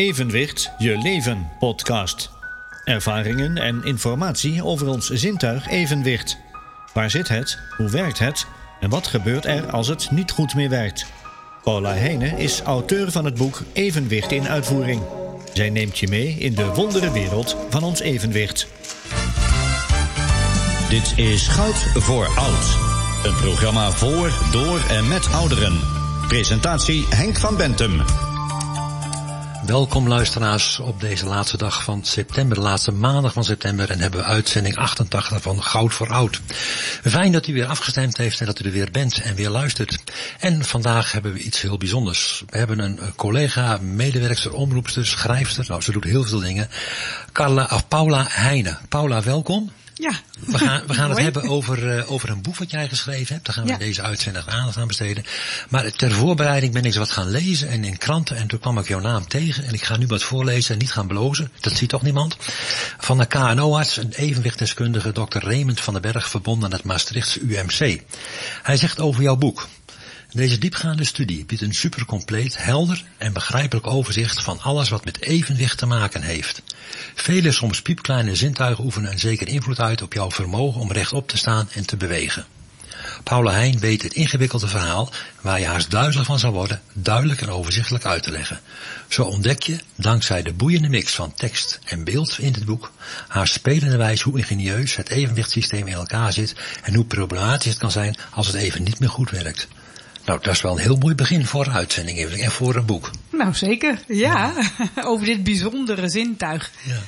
Evenwicht Je Leven podcast. Ervaringen en informatie over ons zintuig evenwicht. Waar zit het? Hoe werkt het? En wat gebeurt er als het niet goed meer werkt? Paula Heijnen is auteur van het boek Evenwicht in uitvoering. Zij neemt je mee in de wondere wereld van ons evenwicht. Dit is Goud voor Oud. Een programma voor, door en met ouderen. Presentatie Henk van Bentum. Welkom luisteraars op deze laatste dag van september, de laatste maandag van september. En hebben we uitzending 88 van Goud voor Oud. Fijn dat u weer afgestemd heeft en dat u er weer bent en weer luistert. En vandaag hebben we iets heel bijzonders. We hebben een collega, medewerkster, omroepster, schrijfster. Nou, ze doet heel veel dingen. Carla, of Paula Heijnen. Paula, welkom. Ja. We gaan, we gaan het hebben over, uh, over een boek wat jij geschreven hebt. Daar gaan we ja. deze uitzending aandacht aan besteden. Maar ter voorbereiding ben ik wat gaan lezen en in kranten. En toen kwam ik jouw naam tegen. En ik ga nu wat voorlezen en niet gaan blozen. Dat ziet toch niemand. Van de KNO-arts, een evenwichtdeskundige, dokter Raymond van den Berg, verbonden aan het Maastrichtse UMC. Hij zegt over jouw boek. Deze diepgaande studie biedt een supercompleet, helder en begrijpelijk overzicht van alles wat met evenwicht te maken heeft. Vele soms piepkleine zintuigen oefenen een zeker invloed uit op jouw vermogen om rechtop te staan en te bewegen. Paula Heijn weet het ingewikkelde verhaal, waar je haast duizelig van zal worden, duidelijk en overzichtelijk uit te leggen. Zo ontdek je, dankzij de boeiende mix van tekst en beeld in het boek, haar spelende wijze hoe ingenieus het evenwichtssysteem in elkaar zit en hoe problematisch het kan zijn als het even niet meer goed werkt. Nou, dat is wel een heel mooi begin voor een uitzending en voor een boek. Nou, zeker. Ja, ja. over dit bijzondere zintuig. Ja.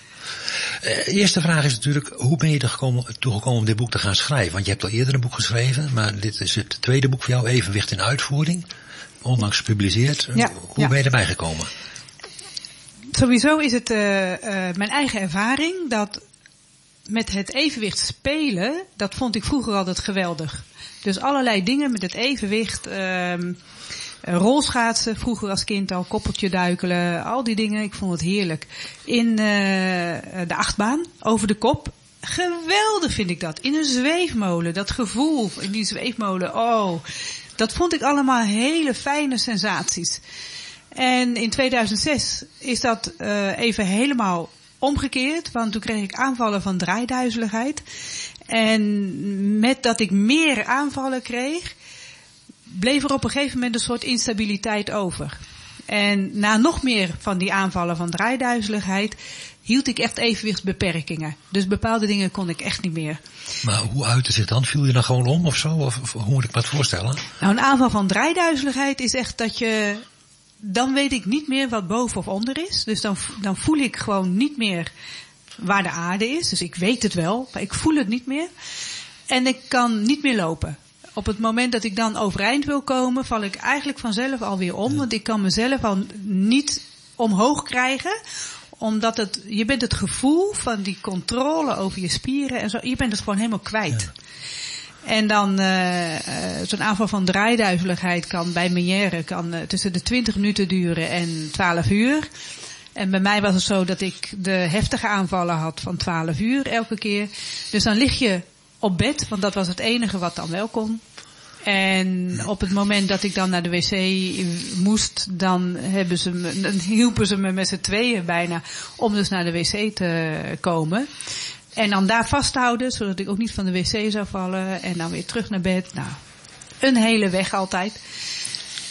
Uh, eerste vraag is natuurlijk, hoe ben je er gekomen, toegekomen om dit boek te gaan schrijven? Want je hebt al eerder een boek geschreven, maar dit is het tweede boek voor jou, Evenwicht in Uitvoering. Onlangs gepubliceerd. Ja, hoe ja. ben je erbij gekomen? Sowieso is het uh, uh, mijn eigen ervaring dat met het evenwicht spelen, dat vond ik vroeger altijd geweldig. Dus allerlei dingen met het evenwicht. Um, rolschaatsen, vroeger als kind al, koppeltje duikelen, al die dingen. Ik vond het heerlijk. In uh, de achtbaan, over de kop. Geweldig vind ik dat. In een zweefmolen, dat gevoel in die zweefmolen. Oh, dat vond ik allemaal hele fijne sensaties. En in 2006 is dat uh, even helemaal omgekeerd, want toen kreeg ik aanvallen van draaiduizeligheid. En met dat ik meer aanvallen kreeg, bleef er op een gegeven moment een soort instabiliteit over. En na nog meer van die aanvallen van draaiduizeligheid, hield ik echt evenwichtsbeperkingen. Dus bepaalde dingen kon ik echt niet meer. Maar hoe uitte zich dan? Viel je dan gewoon om of zo? Of, of hoe moet ik me dat voorstellen? Nou, een aanval van draaiduizeligheid is echt dat je dan weet ik niet meer wat boven of onder is. Dus dan, dan voel ik gewoon niet meer waar de aarde is. Dus ik weet het wel, maar ik voel het niet meer. En ik kan niet meer lopen. Op het moment dat ik dan overeind wil komen, val ik eigenlijk vanzelf alweer om. Want ik kan mezelf al niet omhoog krijgen. Omdat het, je bent het gevoel van die controle over je spieren en zo, je bent het gewoon helemaal kwijt. Ja. En dan uh, uh, zo'n aanval van draaiduizeligheid kan bij Meniere kan uh, tussen de 20 minuten duren en 12 uur. En bij mij was het zo dat ik de heftige aanvallen had van 12 uur elke keer. Dus dan lig je op bed, want dat was het enige wat dan wel kon. En op het moment dat ik dan naar de wc moest, dan hebben ze me, dan hielpen ze me met z'n tweeën bijna om dus naar de wc te komen. En dan daar vasthouden, zodat ik ook niet van de wc zou vallen. En dan weer terug naar bed. Nou, een hele weg altijd.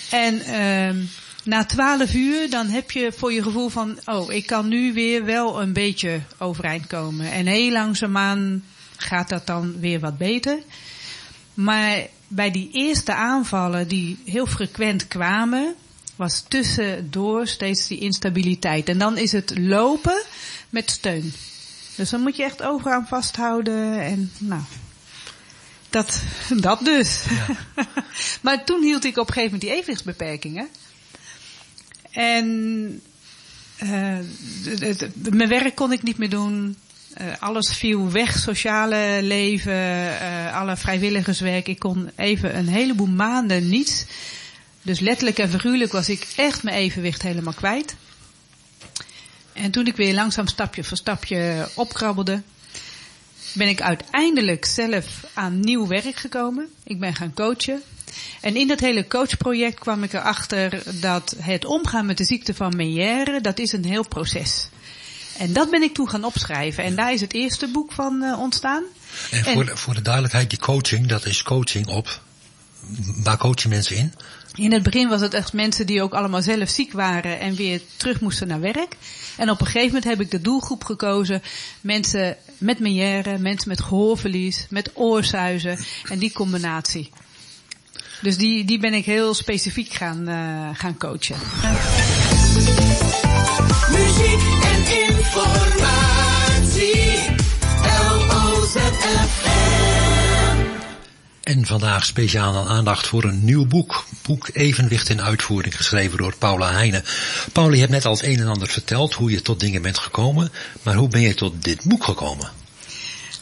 En uh, na twaalf uur, dan heb je voor je gevoel van, oh, ik kan nu weer wel een beetje overeind komen. En heel langzaamaan gaat dat dan weer wat beter. Maar bij die eerste aanvallen die heel frequent kwamen, was tussendoor steeds die instabiliteit. En dan is het lopen met steun. Dus dan moet je echt overal aan vasthouden en nou, dat, dat dus. Ja. maar toen hield ik op een gegeven moment die evenwichtsbeperkingen. En uh, het, het, mijn werk kon ik niet meer doen. Uh, alles viel weg, sociale leven, uh, alle vrijwilligerswerk. Ik kon even een heleboel maanden niets. Dus letterlijk en figuurlijk was ik echt mijn evenwicht helemaal kwijt. En toen ik weer langzaam stapje voor stapje opkrabbelde, ben ik uiteindelijk zelf aan nieuw werk gekomen. Ik ben gaan coachen. En in dat hele coachproject kwam ik erachter dat het omgaan met de ziekte van Meière, dat is een heel proces. En dat ben ik toen gaan opschrijven. En daar is het eerste boek van uh, ontstaan. En, en voor, de, voor de duidelijkheid, die coaching, dat is coaching op... Waar coach je mensen in? In het begin was het echt mensen die ook allemaal zelf ziek waren en weer terug moesten naar werk. En op een gegeven moment heb ik de doelgroep gekozen. Mensen met meière, mensen met gehoorverlies, met oorsuizen en die combinatie. Dus die, die ben ik heel specifiek gaan, uh, gaan coachen. Muziek en informatie. En vandaag speciaal aandacht voor een nieuw boek. Boek Evenwicht in Uitvoering, geschreven door Paula Heijnen. Paula, je hebt net al het een en ander verteld hoe je tot dingen bent gekomen. Maar hoe ben je tot dit boek gekomen?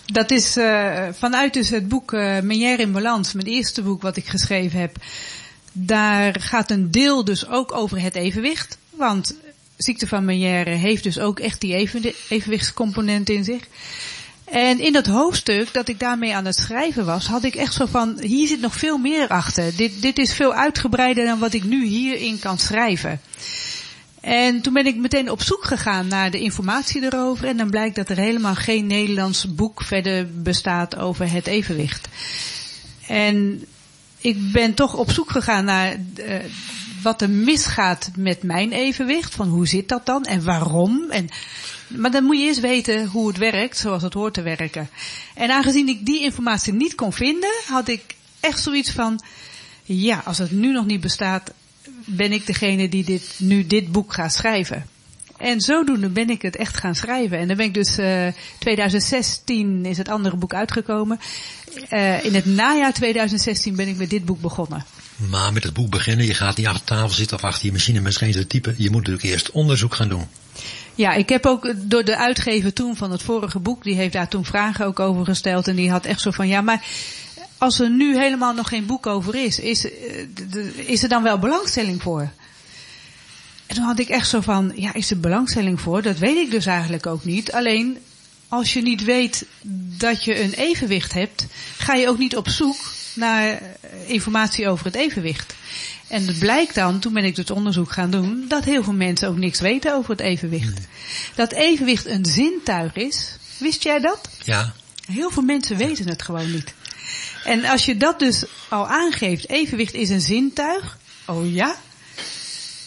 Dat is uh, vanuit dus het boek uh, Menière in Balans, mijn eerste boek wat ik geschreven heb. Daar gaat een deel dus ook over het evenwicht. Want ziekte van Menière heeft dus ook echt die even, evenwichtscomponent in zich. En in dat hoofdstuk dat ik daarmee aan het schrijven was, had ik echt zo van, hier zit nog veel meer achter. Dit, dit is veel uitgebreider dan wat ik nu hierin kan schrijven. En toen ben ik meteen op zoek gegaan naar de informatie erover. En dan blijkt dat er helemaal geen Nederlands boek verder bestaat over het evenwicht. En ik ben toch op zoek gegaan naar uh, wat er misgaat met mijn evenwicht. Van hoe zit dat dan en waarom? En maar dan moet je eerst weten hoe het werkt, zoals het hoort te werken. En aangezien ik die informatie niet kon vinden, had ik echt zoiets van, ja, als het nu nog niet bestaat, ben ik degene die dit, nu dit boek gaat schrijven. En zodoende ben ik het echt gaan schrijven. En dan ben ik dus, uh, eh, 2016 is het andere boek uitgekomen. Uh, in het najaar 2016 ben ik met dit boek begonnen. Maar met het boek beginnen, je gaat niet achter tafel zitten of achter je machine misschien te typen. Je moet natuurlijk eerst onderzoek gaan doen. Ja, ik heb ook door de uitgever toen van het vorige boek, die heeft daar toen vragen ook over gesteld. En die had echt zo van, ja, maar als er nu helemaal nog geen boek over is, is, eh, is er dan wel belangstelling voor? En toen had ik echt zo van, ja, is er belangstelling voor? Dat weet ik dus eigenlijk ook niet. Alleen, als je niet weet dat je een evenwicht hebt, ga je ook niet op zoek naar informatie over het evenwicht. En het blijkt dan, toen ben ik het onderzoek gaan doen, dat heel veel mensen ook niks weten over het evenwicht. Dat evenwicht een zintuig is. Wist jij dat? Ja. Heel veel mensen weten het gewoon niet. En als je dat dus al aangeeft, evenwicht is een zintuig. Oh ja.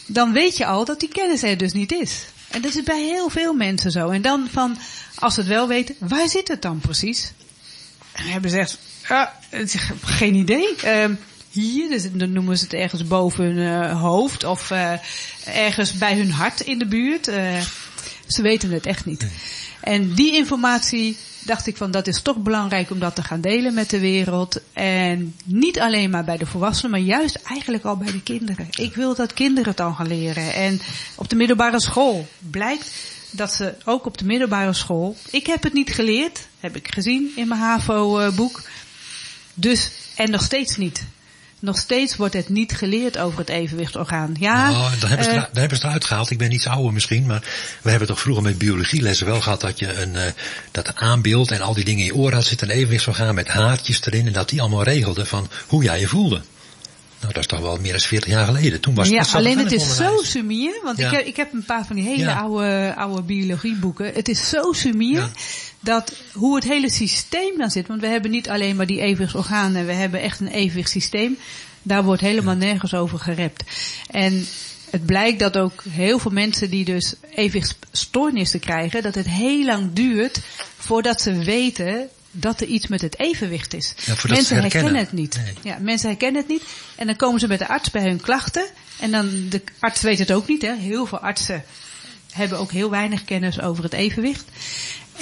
Dan weet je al dat die kennis er dus niet is. En dat is bij heel veel mensen zo. En dan van, als ze het wel weten, waar zit het dan precies? En hebben ze echt, ja, geen idee. Uh, hier, dus dan noemen ze het ergens boven hun uh, hoofd of uh, ergens bij hun hart in de buurt. Uh, ze weten het echt niet. En die informatie dacht ik van dat is toch belangrijk om dat te gaan delen met de wereld. En niet alleen maar bij de volwassenen, maar juist eigenlijk al bij de kinderen. Ik wil dat kinderen het al gaan leren. En op de middelbare school blijkt dat ze ook op de middelbare school. Ik heb het niet geleerd, heb ik gezien in mijn HAVO-boek. Dus, en nog steeds niet. Nog steeds wordt het niet geleerd over het evenwichtorgaan. Ja, nou, daar, hebben ze, uh, daar hebben ze eruit gehaald. Ik ben iets ouder misschien, maar we hebben toch vroeger met biologielessen wel gehad dat je een, uh, dat aanbeeld en al die dingen in je oor had zitten, een evenwichtsorgaan met haartjes erin en dat die allemaal regelde van hoe jij je voelde. Nou, dat is toch wel meer dan 40 jaar geleden. Toen was ja, alleen het is zo sumier. Want ja. ik, heb, ik heb een paar van die hele ja. oude, oude biologieboeken. Het is zo sumier. Ja. Dat hoe het hele systeem dan zit. Want we hebben niet alleen maar die evenwichtsorganen. We hebben echt een evenwichtssysteem. Daar wordt helemaal nergens over gerept. En het blijkt dat ook heel veel mensen die dus evenwichtsstoornissen krijgen. Dat het heel lang duurt voordat ze weten dat er iets met het evenwicht is. Ja, mensen herkennen het niet. Nee. Ja, mensen herkennen het niet. En dan komen ze met de arts bij hun klachten. En dan de arts weet het ook niet. Hè. Heel veel artsen hebben ook heel weinig kennis over het evenwicht.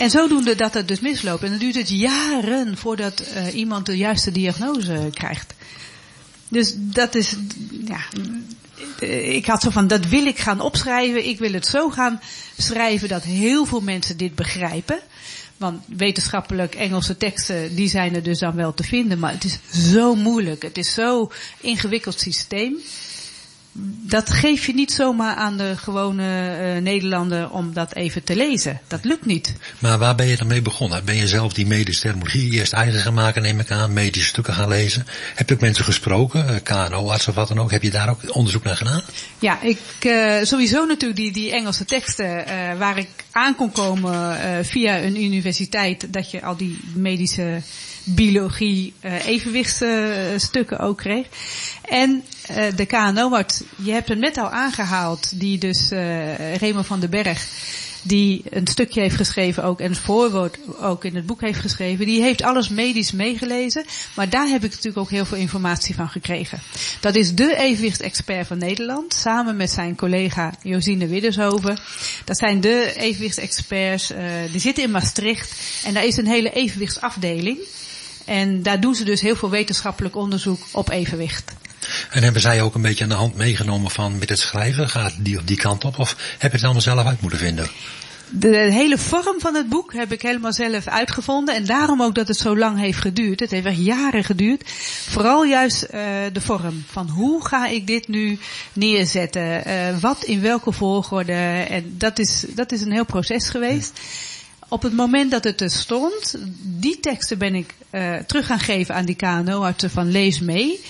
En zodoende dat het dus misloopt. En dan duurt het jaren voordat uh, iemand de juiste diagnose krijgt. Dus dat is, ja, ik had zo van, dat wil ik gaan opschrijven. Ik wil het zo gaan schrijven dat heel veel mensen dit begrijpen. Want wetenschappelijk Engelse teksten, die zijn er dus dan wel te vinden. Maar het is zo moeilijk. Het is zo ingewikkeld systeem. Dat geef je niet zomaar aan de gewone uh, Nederlander om dat even te lezen. Dat lukt niet. Maar waar ben je dan mee begonnen? Ben je zelf die medische terminologie eerst eigen gaan maken, neem ik aan, medische stukken gaan lezen? Heb je ook mensen gesproken, uh, KNO-arts of wat dan ook? Heb je daar ook onderzoek naar gedaan? Ja, ik uh, sowieso natuurlijk die, die Engelse teksten waar ik aan kon komen via een universiteit, dat je al die medische biologie uh, evenwichtsstukken ook kreeg. En uh, de KNO-arts, je hebt hem net al aangehaald, die dus uh, Remo van den Berg, die een stukje heeft geschreven ook en het voorwoord ook in het boek heeft geschreven, die heeft alles medisch meegelezen, maar daar heb ik natuurlijk ook heel veel informatie van gekregen. Dat is de evenwichtsexpert van Nederland, samen met zijn collega Josine Widdershoven. Dat zijn de evenwichtsexperts, uh, die zitten in Maastricht en daar is een hele evenwichtsafdeling. En daar doen ze dus heel veel wetenschappelijk onderzoek op evenwicht. En hebben zij ook een beetje aan de hand meegenomen van met het schrijven? Gaat die op die kant op? Of heb je het allemaal zelf uit moeten vinden? De hele vorm van het boek heb ik helemaal zelf uitgevonden. En daarom ook dat het zo lang heeft geduurd. Het heeft echt jaren geduurd. Vooral juist uh, de vorm. Van hoe ga ik dit nu neerzetten? Uh, wat in welke volgorde? En dat is, dat is een heel proces geweest. Ja op het moment dat het er stond, die teksten ben ik uh, terug gaan geven aan die KNO-artsen van lees mee.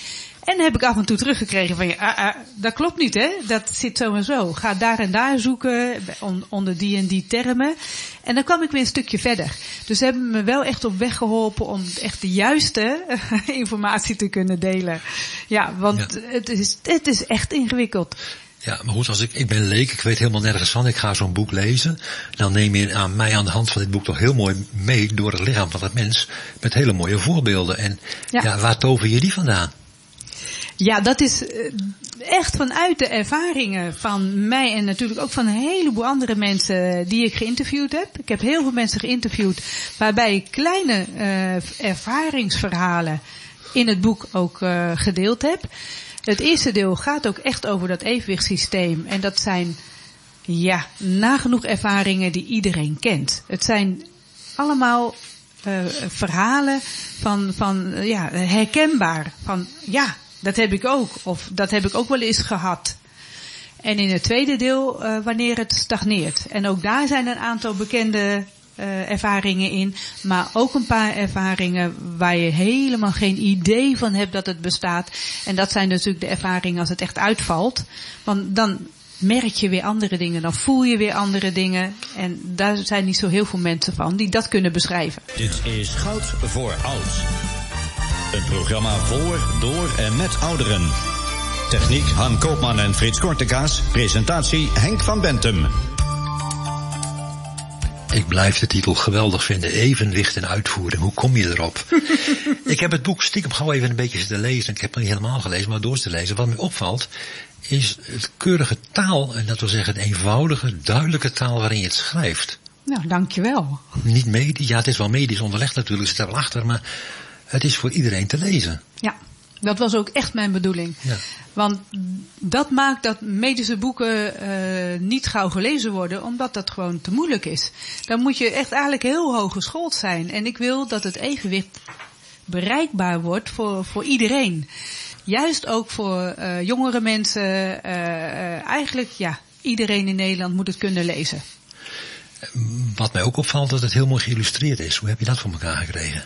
En heb ik af en toe teruggekregen van, ja, ah, ah, dat klopt niet hè, dat zit zo en zo. Ga daar en daar zoeken, on, onder die en die termen. En dan kwam ik weer een stukje verder. Dus ze hebben me wel echt op weg geholpen om echt de juiste informatie te kunnen delen. Ja, want ja. Het, is, het is echt ingewikkeld. Ja, maar goed, als ik, ik ben leek, ik weet helemaal nergens van, ik ga zo'n boek lezen. Dan neem je aan mij aan de hand van dit boek toch heel mooi mee door het lichaam van het mens. Met hele mooie voorbeelden. En ja, ja waar tover je die vandaan? Ja, dat is echt vanuit de ervaringen van mij en natuurlijk ook van een heleboel andere mensen die ik geïnterviewd heb. Ik heb heel veel mensen geïnterviewd waarbij ik kleine uh, ervaringsverhalen in het boek ook uh, gedeeld heb. Het eerste deel gaat ook echt over dat evenwichtssysteem. En dat zijn, ja, nagenoeg ervaringen die iedereen kent. Het zijn allemaal uh, verhalen van, van ja, herkenbaar. Van, ja, dat heb ik ook. Of dat heb ik ook wel eens gehad. En in het tweede deel, uh, wanneer het stagneert. En ook daar zijn een aantal bekende uh, ervaringen in. Maar ook een paar ervaringen waar je helemaal geen idee van hebt dat het bestaat. En dat zijn natuurlijk de ervaringen als het echt uitvalt. Want dan merk je weer andere dingen, dan voel je weer andere dingen. En daar zijn niet zo heel veel mensen van die dat kunnen beschrijven. Dit is Goud voor Oud. Een programma voor, door en met ouderen. Techniek Han Koopman en Frits Kortekaas. Presentatie Henk van Bentum. Ik blijf de titel geweldig vinden. Evenwicht en uitvoering. Hoe kom je erop? ik heb het boek stiekem gauw even een beetje zitten lezen. Ik heb het niet helemaal gelezen, maar door te lezen. Wat me opvalt is het keurige taal. En dat wil zeggen de eenvoudige, duidelijke taal waarin je het schrijft. Nou, dankjewel. Niet medisch. Ja, het is wel medisch onderlegd natuurlijk. Zit er wel achter. Maar het is voor iedereen te lezen. Ja. Dat was ook echt mijn bedoeling. Ja. Want dat maakt dat medische boeken uh, niet gauw gelezen worden, omdat dat gewoon te moeilijk is. Dan moet je echt eigenlijk heel hoog geschoold zijn. En ik wil dat het evenwicht bereikbaar wordt voor, voor iedereen. Juist ook voor uh, jongere mensen. Uh, eigenlijk, ja, iedereen in Nederland moet het kunnen lezen. Wat mij ook opvalt, dat het heel mooi geïllustreerd is. Hoe heb je dat voor elkaar gekregen?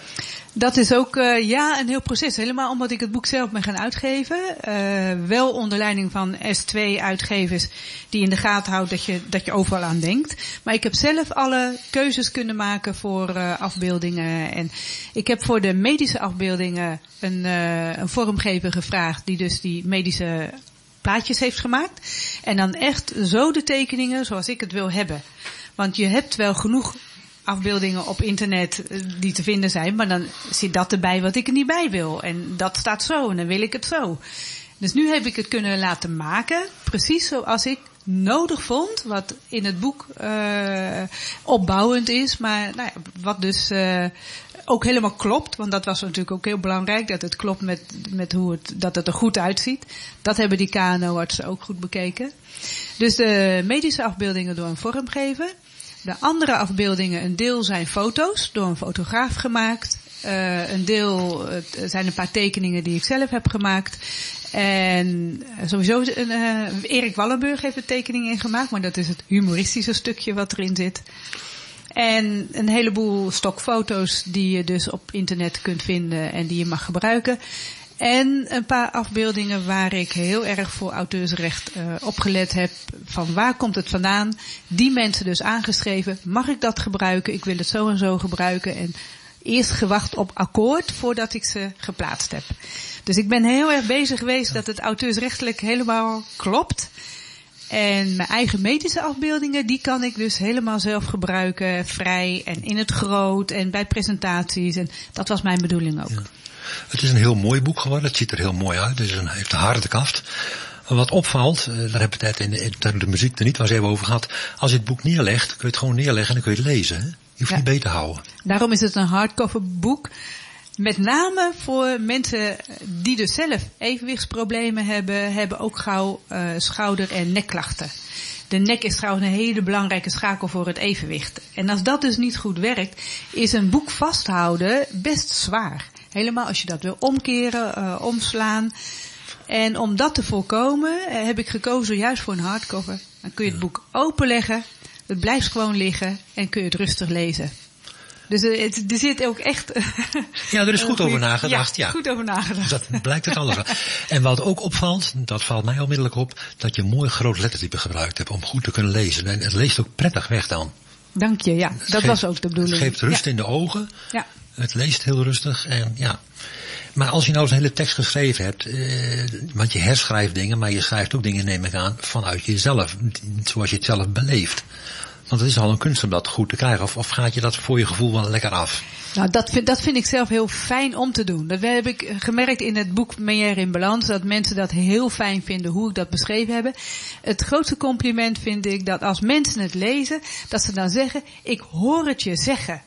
Dat is ook uh, ja een heel proces. Helemaal omdat ik het boek zelf ben gaan uitgeven. Uh, wel onder leiding van S2 uitgevers die in de gaten houdt dat je, dat je overal aan denkt. Maar ik heb zelf alle keuzes kunnen maken voor uh, afbeeldingen. En ik heb voor de medische afbeeldingen een, een vormgever gevraagd die dus die medische plaatjes heeft gemaakt. En dan echt zo de tekeningen zoals ik het wil hebben. Want je hebt wel genoeg afbeeldingen op internet eh, die te vinden zijn, maar dan zit dat erbij wat ik er niet bij wil. En dat staat zo en dan wil ik het zo. Dus nu heb ik het kunnen laten maken, precies zoals ik nodig vond, wat in het boek uh, opbouwend is, maar nou ja, wat dus uh, ook helemaal klopt, want dat was natuurlijk ook heel belangrijk, dat het klopt met, met hoe het, dat het er goed uitziet. Dat hebben die KNO-artsen ook goed bekeken. Dus de medische afbeeldingen door een vormgever. De andere afbeeldingen, een deel zijn foto's door een fotograaf gemaakt. Uh, een deel zijn een paar tekeningen die ik zelf heb gemaakt. En sowieso, uh, Erik Wallenburg heeft de tekening in gemaakt, maar dat is het humoristische stukje wat erin zit. En een heleboel stokfoto's die je dus op internet kunt vinden en die je mag gebruiken. En een paar afbeeldingen waar ik heel erg voor auteursrecht uh, opgelet heb. Van waar komt het vandaan? Die mensen dus aangeschreven. Mag ik dat gebruiken? Ik wil het zo en zo gebruiken. En eerst gewacht op akkoord voordat ik ze geplaatst heb. Dus ik ben heel erg bezig geweest dat het auteursrechtelijk helemaal klopt. En mijn eigen medische afbeeldingen, die kan ik dus helemaal zelf gebruiken, vrij en in het groot en bij presentaties. En dat was mijn bedoeling ook. Het is een heel mooi boek geworden, het ziet er heel mooi uit, het is een, heeft een harde kaft. Wat opvalt, eh, daar heb ik het in de, in de muziek er niet was even over gehad. Als je het boek neerlegt, kun je het gewoon neerleggen en dan kun je het lezen. Hè? Je hoeft ja. niet beter te houden. Daarom is het een hardcover boek. Met name voor mensen die dus zelf evenwichtsproblemen hebben, hebben ook gauw uh, schouder- en nekklachten. De nek is trouwens een hele belangrijke schakel voor het evenwicht. En als dat dus niet goed werkt, is een boek vasthouden best zwaar. Helemaal als je dat wil omkeren, uh, omslaan. En om dat te voorkomen uh, heb ik gekozen juist voor een hardcover. Dan kun je het boek openleggen, het blijft gewoon liggen en kun je het rustig lezen. Dus er, het, er zit ook echt... ja, er is goed over nagedacht. Ja, goed over nagedacht. Dat blijkt het alles. en wat ook opvalt, dat valt mij onmiddellijk op, dat je mooi groot lettertype gebruikt hebt om goed te kunnen lezen. En het leest ook prettig weg dan. Dank je, ja. Dat was ook de bedoeling. Het geeft rust ja. in de ogen. Ja. Het leest heel rustig en ja. Maar als je nou een hele tekst geschreven hebt, eh, want je herschrijft dingen, maar je schrijft ook dingen, neem ik aan, vanuit jezelf. Zoals je het zelf beleeft. Want het is al een kunst om dat goed te krijgen. Of, of gaat je dat voor je gevoel wel lekker af? Nou, dat vind, dat vind ik zelf heel fijn om te doen. Dat heb ik gemerkt in het boek Meijer in Balans. Dat mensen dat heel fijn vinden hoe ik dat beschreven heb. Het grootste compliment vind ik dat als mensen het lezen, dat ze dan zeggen, ik hoor het je zeggen.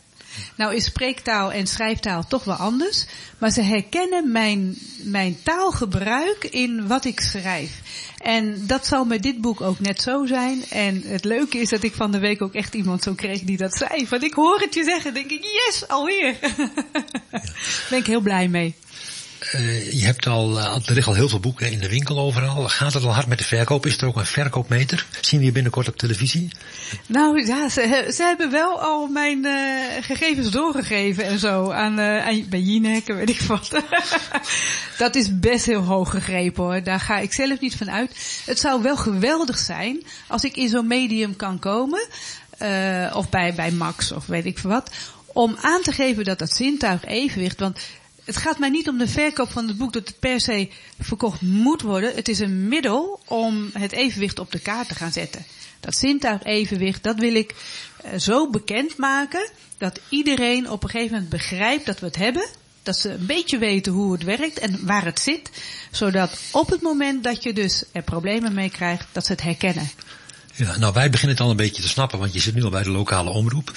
Nou is spreektaal en schrijftaal toch wel anders. Maar ze herkennen mijn, mijn taalgebruik in wat ik schrijf. En dat zal met dit boek ook net zo zijn. En het leuke is dat ik van de week ook echt iemand zo kreeg die dat zei. Want ik hoor het je zeggen, denk ik, yes, alweer. Daar ben ik heel blij mee. Uh, je hebt al, uh, er liggen al heel veel boeken in de winkel overal. Gaat het al hard met de verkoop? Is er ook een verkoopmeter? Zien we je binnenkort op televisie? Nou ja, ze, hebben wel al mijn uh, gegevens doorgegeven en zo. Aan, aan bij Jinek weet ik wat. dat is best heel hoog gegrepen hoor. Daar ga ik zelf niet van uit. Het zou wel geweldig zijn als ik in zo'n medium kan komen. of bij, bij Max of weet ik wat. Om aan te geven dat dat zintuig evenwicht. Want het gaat mij niet om de verkoop van het boek dat het per se verkocht moet worden. Het is een middel om het evenwicht op de kaart te gaan zetten. Dat zintuig-evenwicht, dat wil ik uh, zo bekend maken dat iedereen op een gegeven moment begrijpt dat we het hebben. Dat ze een beetje weten hoe het werkt en waar het zit. Zodat op het moment dat je dus er problemen mee krijgt, dat ze het herkennen. Ja, nou wij beginnen het al een beetje te snappen, want je zit nu al bij de lokale omroep.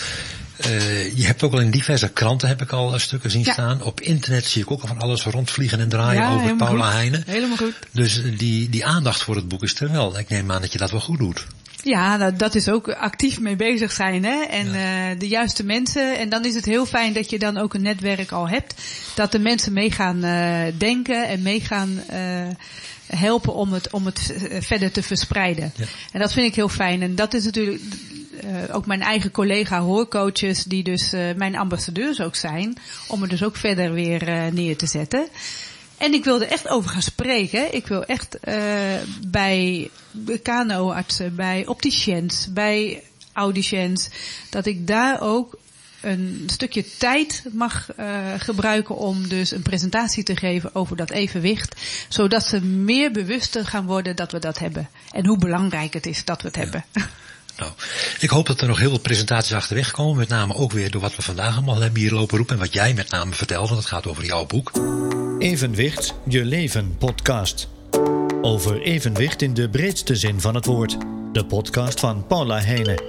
Uh, je hebt ook al in diverse kranten heb ik al stukken zien ja. staan. Op internet zie ik ook al van alles rondvliegen en draaien ja, over Paula goed. Heijnen. Helemaal goed. Dus die, die aandacht voor het boek is er wel. Ik neem aan dat je dat wel goed doet. Ja, dat, dat is ook actief mee bezig zijn. Hè? En ja. uh, de juiste mensen. En dan is het heel fijn dat je dan ook een netwerk al hebt. Dat de mensen mee gaan uh, denken en mee gaan helpen om het, om het verder te verspreiden. Ja. En dat vind ik heel fijn. En dat is natuurlijk uh, ook mijn eigen collega hoorcoaches, die dus uh, mijn ambassadeurs ook zijn, om er dus ook verder weer uh, neer te zetten. En ik wil er echt over gaan spreken. Ik wil echt bij KNO-artsen, bij opticiens, bij audiciëns, dat ik daar ook een stukje tijd mag uh, gebruiken om dus een presentatie te geven over dat evenwicht. Zodat ze meer bewuster gaan worden dat we dat hebben. En hoe belangrijk het is dat we het ja. hebben. Nou, ik hoop dat er nog heel veel presentaties achterweg komen. Met name ook weer door wat we vandaag allemaal hebben hier lopen roepen. En wat jij met name vertelt, want het gaat over jouw boek. Evenwicht, je leven podcast. Over evenwicht in de breedste zin van het woord. De podcast van Paula Heijnen.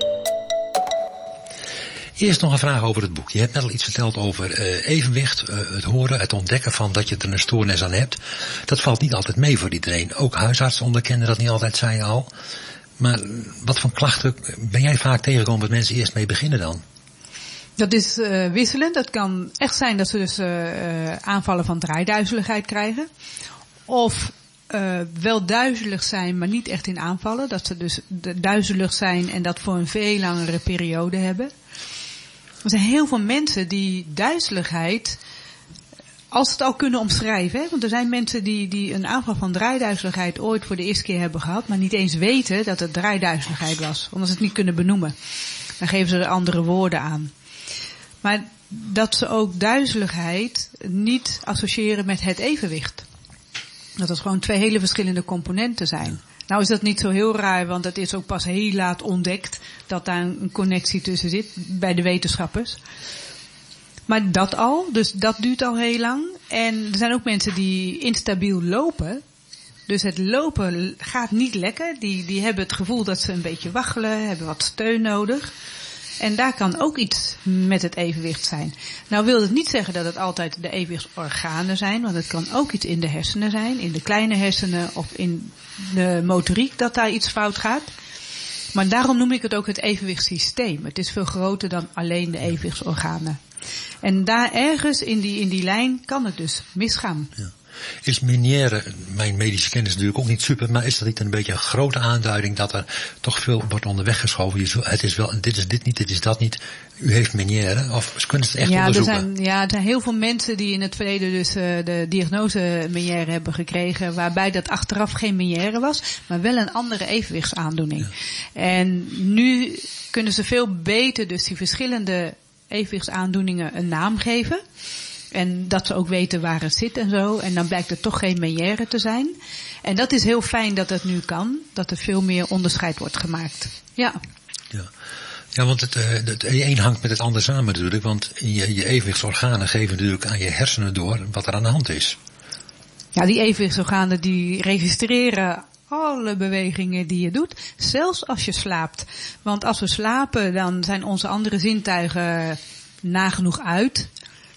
Eerst nog een vraag over het boek. Je hebt net al iets verteld over uh, evenwicht, uh, het horen, het ontdekken van dat je er een stoornis aan hebt. Dat valt niet altijd mee voor iedereen. Ook huisartsen onderkennen dat niet altijd, zei je al. Maar wat voor klachten ben jij vaak tegengekomen dat mensen eerst mee beginnen dan? Dat is uh, wisselend. Het kan echt zijn dat ze dus uh, aanvallen van draaiduizeligheid krijgen. Of wel duizelig zijn, maar niet echt in aanvallen. Dat ze dus duizelig zijn en dat voor een veel langere periode hebben. Er zijn heel veel mensen die duizeligheid, als ze het al kunnen omschrijven, hè, want er zijn mensen die, die een aanval van draaiduizeligheid ooit voor de eerste keer hebben gehad, maar niet eens weten dat het draaiduizeligheid was, omdat ze het niet kunnen benoemen. Dan geven ze er andere woorden aan. Maar dat ze ook duizeligheid niet associëren met het evenwicht. Dat het gewoon twee hele verschillende componenten zijn. Nou is dat niet zo heel raar, want het is ook pas heel laat ontdekt dat daar een connectie tussen zit bij de wetenschappers. Maar dat al, dus dat duurt al heel lang. En er zijn ook mensen die instabiel lopen. Dus het lopen gaat niet lekker. Die, die hebben het gevoel dat ze een beetje waggelen, hebben wat steun nodig. En daar kan ook iets met het evenwicht zijn. Nou wil het niet zeggen dat het altijd de evenwichtsorganen zijn, want het kan ook iets in de hersenen zijn, in de kleine hersenen of in de motoriek dat daar iets fout gaat. Maar daarom noem ik het ook het evenwichtssysteem. Het is veel groter dan alleen de evenwichtsorganen. En daar ergens in die, in die lijn kan het dus misgaan. Ja. Is Meniere, mijn medische kennis natuurlijk ook niet super, maar is dat niet een beetje een grote aanduiding dat er toch veel wordt onderweg geschoven? Het is wel, dit is dit niet, dit is dat niet. U heeft Meniere, of kunnen ze het echt ja, onderzoeken? Er zijn, ja, er zijn heel veel mensen die in het verleden dus uh, de diagnose Meniere hebben gekregen, waarbij dat achteraf geen Meniere was, maar wel een andere evenwichtsaandoening. Ja. En nu kunnen ze veel beter dus die verschillende evenwichtsaandoeningen een naam geven. En dat ze ook weten waar het zit en zo. En dan blijkt het toch geen meniere te zijn. En dat is heel fijn dat het nu kan. Dat er veel meer onderscheid wordt gemaakt. Ja. Ja. Ja, want het, het een hangt met het ander samen natuurlijk. Want je, je evenwichtsorganen geven natuurlijk aan je hersenen door wat er aan de hand is. Ja, die evenwichtsorganen die registreren alle bewegingen die je doet, zelfs als je slaapt. Want als we slapen, dan zijn onze andere zintuigen nagenoeg uit.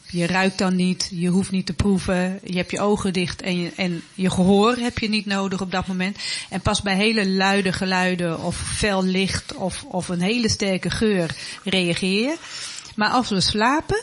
Je ruikt dan niet, je hoeft niet te proeven, je hebt je ogen dicht en je, en je gehoor heb je niet nodig op dat moment. En pas bij hele luide geluiden of fel licht of, of een hele sterke geur reageer je. Maar als we slapen,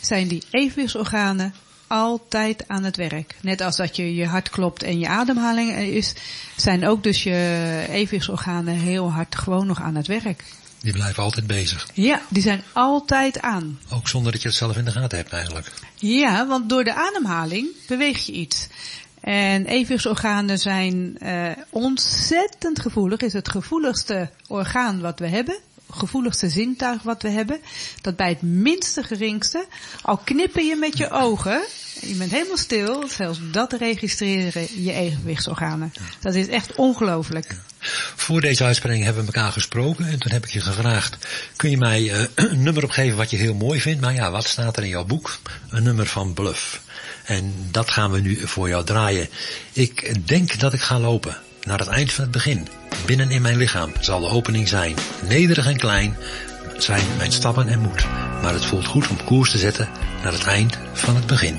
zijn die evenwichtsorganen altijd aan het werk. Net als dat je je hart klopt en je ademhaling is, zijn ook dus je evenwichtsorganen heel hard gewoon nog aan het werk. Die blijven altijd bezig. Ja, die zijn altijd aan. Ook zonder dat je het zelf in de gaten hebt eigenlijk. Ja, want door de ademhaling beweeg je iets. En evenwichtsorganen zijn uh, ontzettend gevoelig. Is het gevoeligste orgaan wat we hebben. Gevoeligste zintuig wat we hebben. Dat bij het minste geringste, al knipper je met je ogen, je bent helemaal stil, zelfs dat registreren je evenwichtsorganen. Dat is echt ongelooflijk. Voor deze uitspraking hebben we elkaar gesproken en toen heb ik je gevraagd, kun je mij uh, een nummer opgeven wat je heel mooi vindt? Maar ja, wat staat er in jouw boek? Een nummer van Bluff. En dat gaan we nu voor jou draaien. Ik denk dat ik ga lopen naar het eind van het begin. Binnen in mijn lichaam zal de opening zijn. Nederig en klein zijn mijn stappen en moed. Maar het voelt goed om koers te zetten naar het eind van het begin.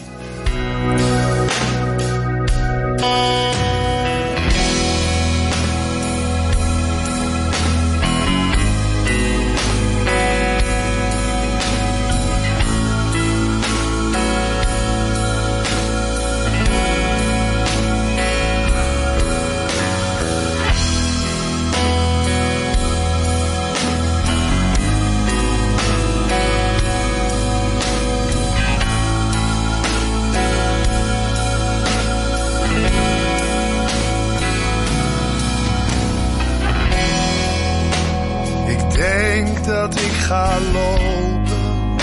Lopen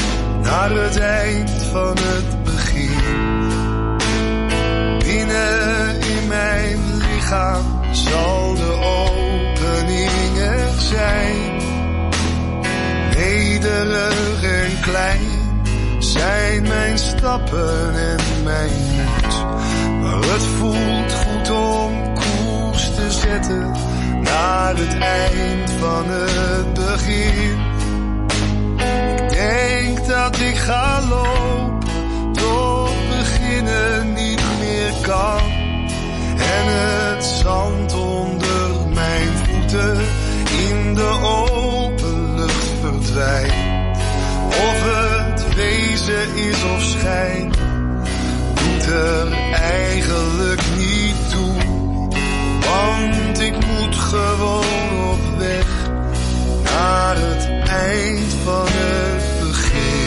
naar het eind van het begin. Binnen in mijn lichaam zal de opening er zijn. Nederig en klein zijn mijn stappen en mijn moed. Maar het voelt goed om koers te zetten naar het eind van het begin denk dat ik ga lopen tot beginnen niet meer kan. En het zand onder mijn voeten in de open lucht verdwijnt. Of het wezen is of schijn, doet er eigenlijk niet toe. Want ik moet gewoon op weg naar het eind van het Thank you.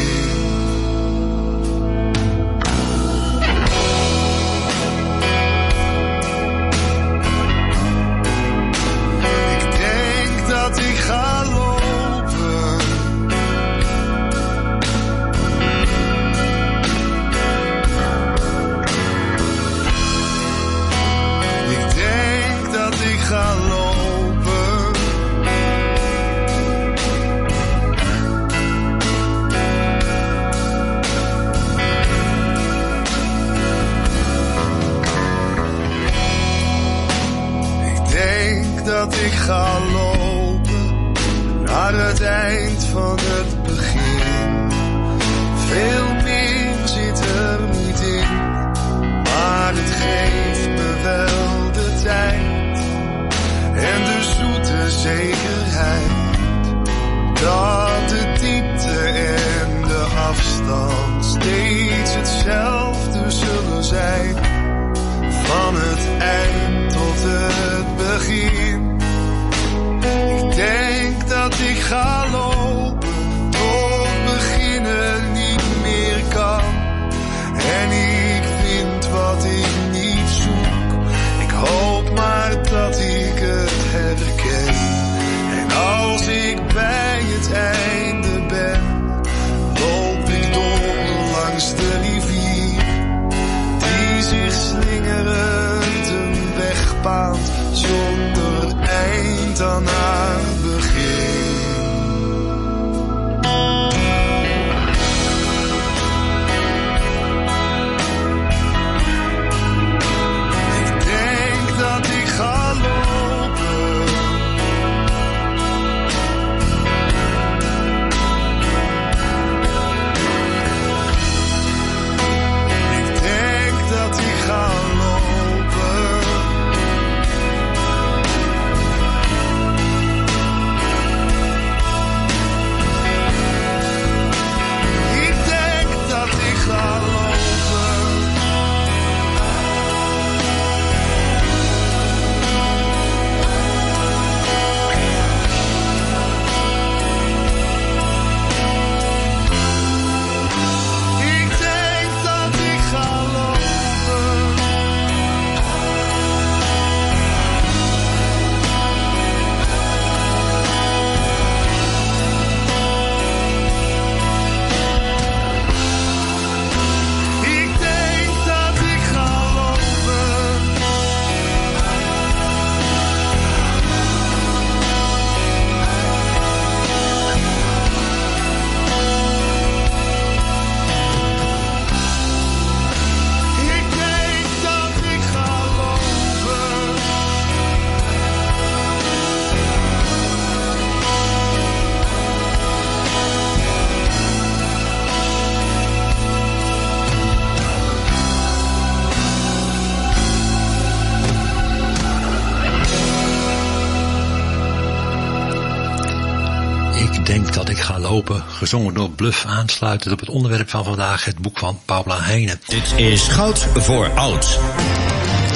Gezongen door Bluff, aansluitend op het onderwerp van vandaag, het boek van Paula Heijnen. Dit is Goud voor Oud.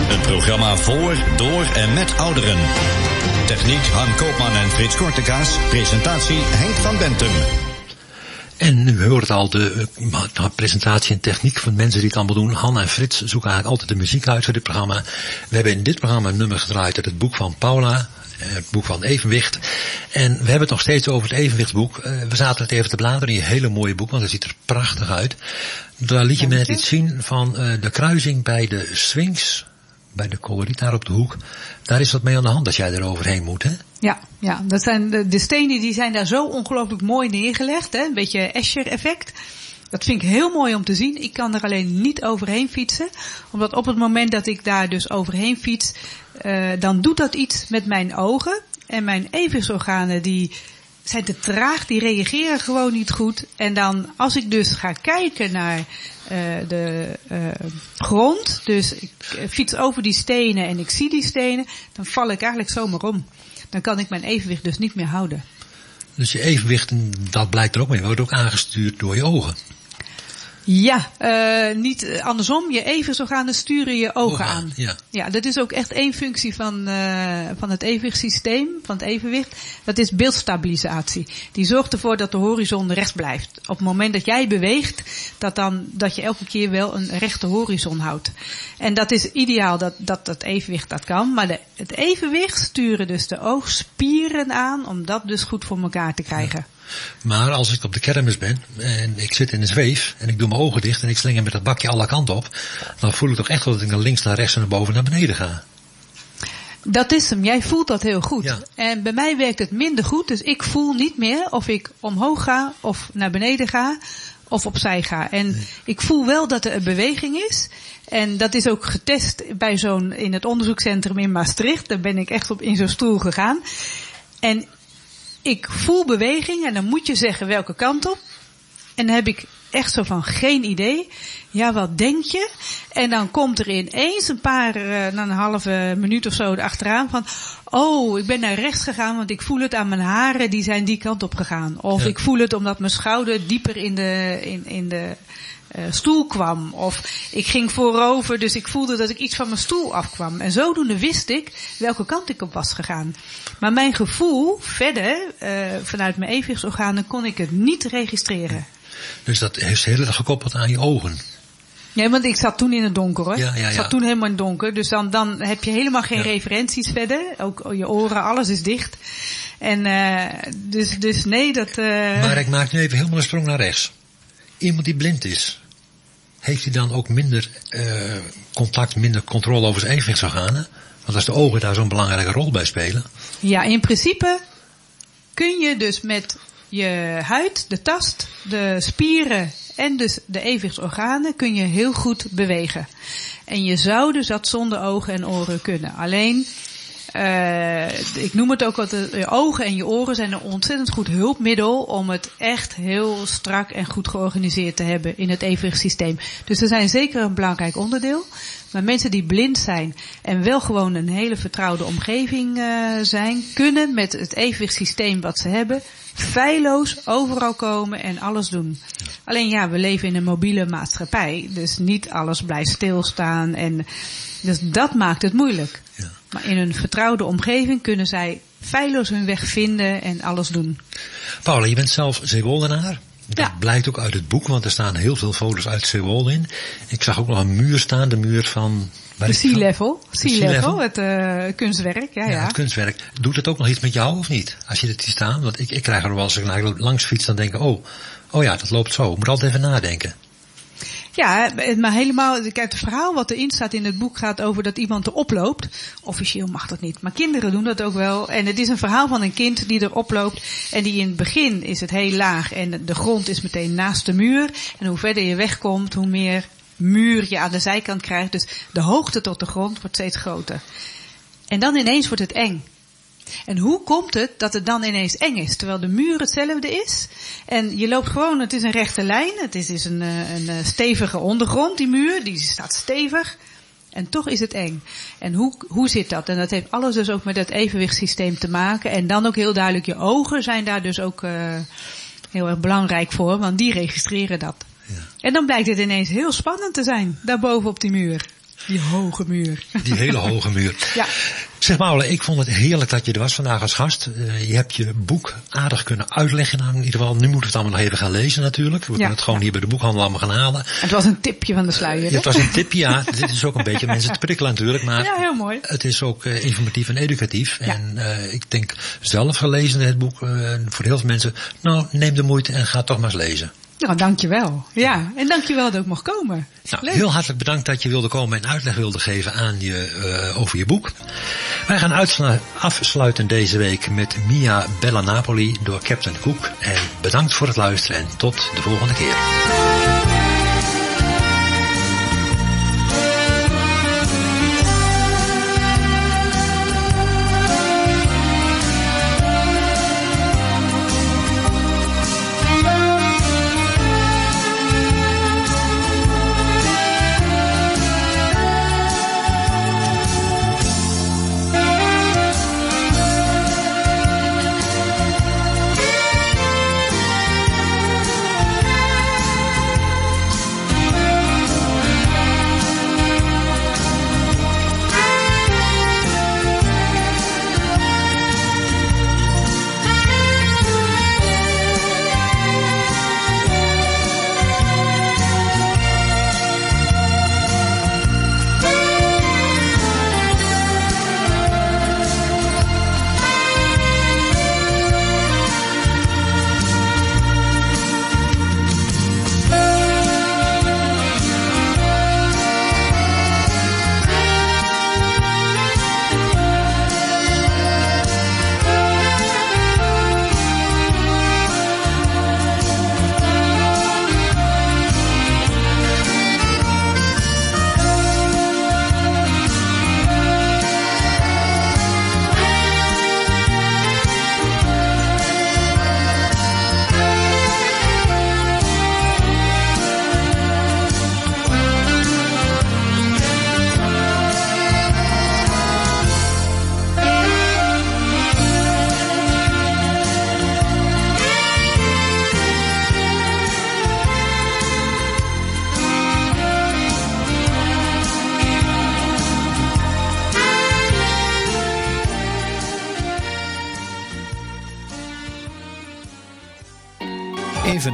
Een programma voor, door en met ouderen. Techniek Han Koopman en Frits Kortekaas. Presentatie Henk van Bentum. En nu hoort al, de uh, presentatie en techniek van mensen die het allemaal doen. Han en Frits zoeken eigenlijk altijd de muziek uit voor dit programma. We hebben in dit programma een nummer gedraaid uit het boek van Paula. Het boek van Evenwicht. En we hebben het nog steeds over het Evenwichtboek. Uh, we zaten het even te bladeren in je hele mooie boek, want het ziet er prachtig uit. Daar liet je me net iets zien van uh, de kruising bij de Sphinx, bij de coloriet daar op de hoek. Daar is wat mee aan de hand als jij er overheen moet, hè? Ja, ja, dat zijn de, de stenen die zijn daar zo ongelooflijk mooi neergelegd. Hè? Een beetje Escher effect. Dat vind ik heel mooi om te zien. Ik kan er alleen niet overheen fietsen. Omdat op het moment dat ik daar dus overheen fiets, uh, dan doet dat iets met mijn ogen. En mijn evenwichtsorganen die zijn te traag, die reageren gewoon niet goed. En dan, als ik dus ga kijken naar uh, de uh, grond, dus ik fiets over die stenen en ik zie die stenen, dan val ik eigenlijk zomaar om. Dan kan ik mijn evenwicht dus niet meer houden. Dus je evenwicht, dat blijkt er ook mee, wordt ook aangestuurd door je ogen. Ja, uh, niet andersom. Je evenwichtsorganen sturen je ogen, aan. Ja. ja, dat is ook echt één functie van, uh, van het evenwichtssysteem, van het evenwicht. Dat is beeldstabilisatie. Die zorgt ervoor dat de horizon recht blijft. Op het moment dat jij beweegt, dat, dan, dat je elke keer wel een rechte horizon houdt. En dat is ideaal dat dat, dat evenwicht dat kan. Maar de, het evenwicht sturen dus de oogspieren aan om dat dus goed voor elkaar te krijgen. Ja. Maar als ik op de kermis ben en ik zit in een zweef en ik doe mijn ogen dicht en ik slinger met dat bakje alle kanten op, dan voel ik toch echt wel dat ik naar links, naar rechts en naar boven naar beneden ga. Dat is hem. Jij voelt dat heel goed. Ja. En bij mij werkt het minder goed. Dus ik voel niet meer of ik omhoog ga of naar beneden ga of opzij ga. En nee. ik voel wel dat er een beweging is. En dat is ook getest bij zo'n, in het onderzoekscentrum in Maastricht. Daar ben ik echt op in zo'n stoel gegaan. En ik voel beweging en dan moet je zeggen welke kant op. En dan heb ik echt zo van geen idee. Ja, wat denk je? En dan komt er ineens een paar, uh, een halve minuut of zo achteraan van, oh, ik ben naar rechts gegaan, want ik voel het aan mijn haren, die zijn die kant op gegaan. Of ja. ik voel het omdat mijn schouder dieper in de, in, in de stoel kwam. Of ik ging voorover, dus ik voelde dat ik iets van mijn stoel afkwam. En zodoende wist ik welke kant ik op was gegaan. Maar mijn gevoel, verder, uh, vanuit mijn evenwichtsorganen, kon ik het niet registreren. Dus dat is heel erg gekoppeld aan je ogen. Nee, want ik zat toen in het donker hoor. Ja, ja, ja. Ik zat toen helemaal in het donker. Dus dan, dan heb je helemaal geen referenties verder. Ook je oren, alles is dicht. En uh, dus, dus nee, dat... Uh... Maar ik maak nu even helemaal een sprong naar rechts. Iemand die blind is, heeft hij dan ook minder uh, contact, minder controle over zijn evenwichtsorganen? Want als de ogen daar zo'n belangrijke rol bij spelen. Ja, in principe kun je dus met je huid, de tast, de spieren en dus de evenwichtsorganen kun je heel goed bewegen. En je zou dus dat zonder ogen en oren kunnen. Alleen, uh, ik noem het ook wat je ogen en je oren zijn een ontzettend goed hulpmiddel om het echt heel strak en goed georganiseerd te hebben in het evenwichtssysteem. Dus ze zijn zeker een belangrijk onderdeel. Maar mensen die blind zijn en wel gewoon een hele vertrouwde omgeving uh, zijn, kunnen met het evenwichtssysteem wat ze hebben feilloos overal komen en alles doen. Alleen ja, we leven in een mobiele maatschappij, dus niet alles blijft stilstaan en dus dat maakt het moeilijk. Ja. Maar in een vertrouwde omgeving kunnen zij feilloos hun weg vinden en alles doen. Paula, je bent zelf Zeewoldenaar. Dat Ja. blijkt ook uit het boek, want er staan heel veel foto's uit Zeewolde in. Ik zag ook nog een muur staan, de muur van... De sea level, sea level, level. het uh, kunstwerk, ja, Ja, ja. het kunstwerk. Doet het ook nog iets met jou of niet? Als je dit ziet staan? Want ik, ik krijg er wel als ik langs fiets dan denk ik, oh, oh ja, dat loopt zo. Ik moet altijd even nadenken. Ja, maar helemaal, kijk, het verhaal wat erin staat in het boek gaat over dat iemand erop loopt. Officieel mag dat niet, maar kinderen doen dat ook wel. En het is een verhaal van een kind die erop loopt en die in het begin is het heel laag en de grond is meteen naast de muur. En hoe verder je wegkomt, hoe meer muur je aan de zijkant krijgt. Dus de hoogte tot de grond wordt steeds groter. En dan ineens wordt het eng. En hoe komt het dat het dan ineens eng is, terwijl de muur hetzelfde is? En je loopt gewoon, het is een rechte lijn, het is, is een, eh, een eh, stevige ondergrond, die muur, die staat stevig. En toch is het eng. En hoe, hoe zit dat? En dat heeft alles dus ook met het evenwichtssysteem te maken. En dan ook heel duidelijk, je ogen zijn daar dus ook uh, heel erg belangrijk voor, want die registreren dat. Ja. En dan blijkt het ineens heel spannend te zijn, daarboven op die muur. Die hoge muur. Die hele hoge muur. Ja. Zeg Paula, ik vond het heerlijk dat je er was vandaag als gast. Uh, je hebt je boek aardig kunnen uitleggen. Nou, in ieder geval, nu moeten we het allemaal nog even gaan lezen natuurlijk. We Ja. kunnen het gewoon hier bij de boekhandel allemaal gaan halen. Het was een tipje van de sluier. Ja, het was een tipje, ja. Dit is ook een beetje mensen te prikkelen natuurlijk. Maar Ja, heel mooi. het is ook uh, informatief en educatief. Ja. En uh, ik denk zelf gelezen het boek, voor heel veel mensen, nou neem de moeite en ga toch maar eens lezen. Nou, dankjewel. Ja, en dankjewel dat ik mocht komen. Nou, Leuk. heel hartelijk bedankt dat je wilde komen en uitleg wilde geven aan je, uh, over je boek. Wij gaan afsluiten deze week met Mia Bella Napoli door Captain Cook. En bedankt voor het luisteren en tot de volgende keer.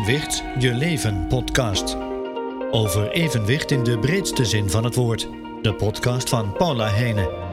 Evenwicht, je leven podcast. Over evenwicht in de breedste zin van het woord. De podcast van Paula Heijnen.